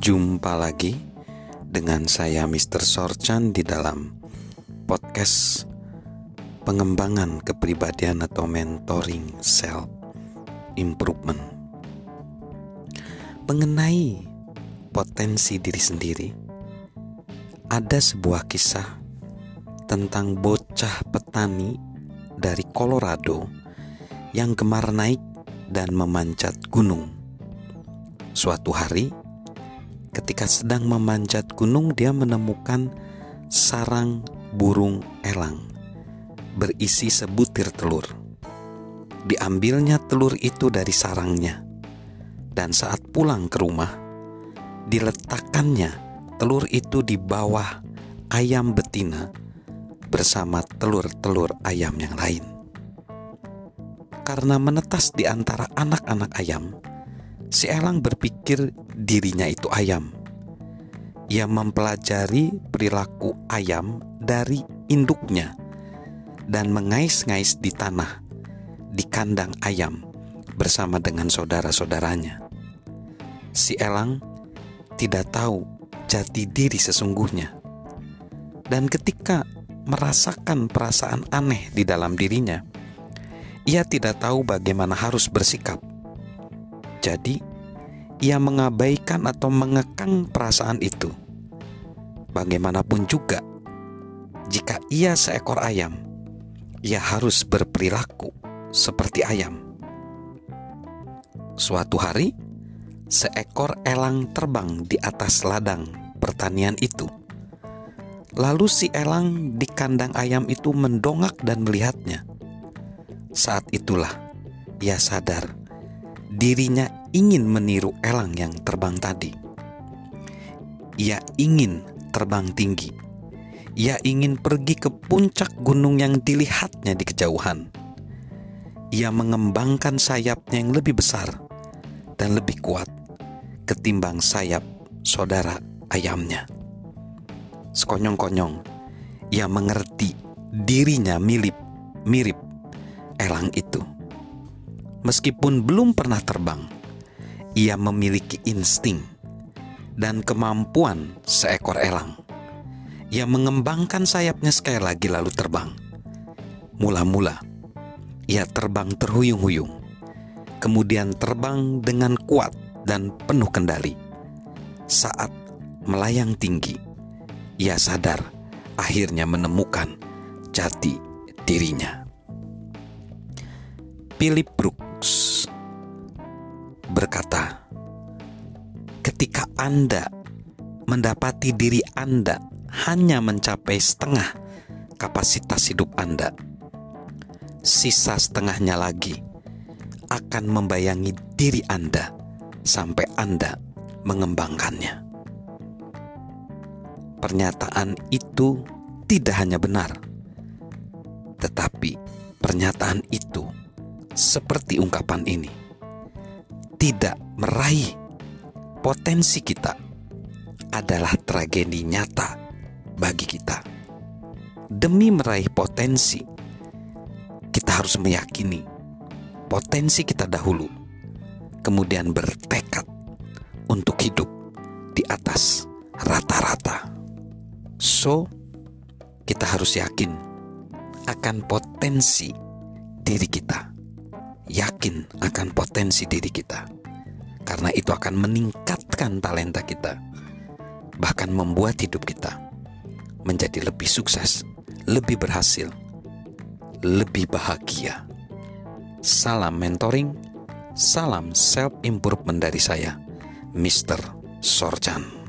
Jumpa lagi dengan saya Mr. Sorchan di dalam podcast pengembangan kepribadian atau mentoring self improvement. Mengenai potensi diri sendiri, ada sebuah kisah tentang bocah petani dari Colorado yang gemar naik dan memanjat gunung. Suatu hari, ketika sedang memanjat gunung, dia menemukan sarang burung elang berisi sebutir telur. Diambilnya telur itu dari sarangnya, dan saat pulang ke rumah, diletakkannya telur itu di bawah ayam betina bersama telur-telur ayam yang lain. Karena menetas di antara anak-anak ayam, si elang berpikir dirinya itu ayam. Ia mempelajari perilaku ayam dari induknya dan mengais-ngais di tanah di kandang ayam bersama dengan saudara-saudaranya. Si elang tidak tahu jati diri sesungguhnya, dan ketika merasakan perasaan aneh di dalam dirinya, ia tidak tahu bagaimana harus bersikap. Jadi, ia mengabaikan atau mengekang perasaan itu. Bagaimanapun juga, jika ia seekor ayam, ia harus berperilaku seperti ayam. Suatu hari, seekor elang terbang di atas ladang pertanian itu. Lalu si elang di kandang ayam itu mendongak dan melihatnya. Saat itulah ia sadar dirinya ingin meniru elang yang terbang tadi. Ia ingin terbang tinggi. Ia ingin pergi ke puncak gunung yang dilihatnya di kejauhan. Ia mengembangkan sayapnya yang lebih besar dan lebih kuat ketimbang sayap saudara ayamnya. Sekonyong-konyong, ia mengerti dirinya mirip mirip elang itu. Meskipun belum pernah terbang, ia memiliki insting dan kemampuan seekor elang. Ia mengembangkan sayapnya sekali lagi lalu terbang. Mula-mula, ia terbang terhuyung-huyung, kemudian terbang dengan kuat dan penuh kendali. Saat melayang tinggi, ia sadar akhirnya menemukan jati dirinya. Philip Brooks berkata, "Ketika Anda mendapati diri Anda hanya mencapai setengah kapasitas hidup Anda, sisa setengahnya lagi akan membayangi diri Anda sampai Anda mengembangkannya." Pernyataan itu tidak hanya benar, tetapi pernyataan itu seperti ungkapan ini tidak meraih potensi kita adalah tragedi nyata bagi kita. Demi meraih potensi, kita harus meyakini potensi kita dahulu, kemudian bertekad untuk hidup di atas rata-rata. So, kita harus yakin akan potensi diri kita. Yakin akan potensi diri kita. Karena itu akan meningkatkan talenta kita. Bahkan membuat hidup kita menjadi lebih sukses, lebih berhasil, lebih bahagia. Salam mentoring, salam self improvement dari saya, Mr. Sorchan.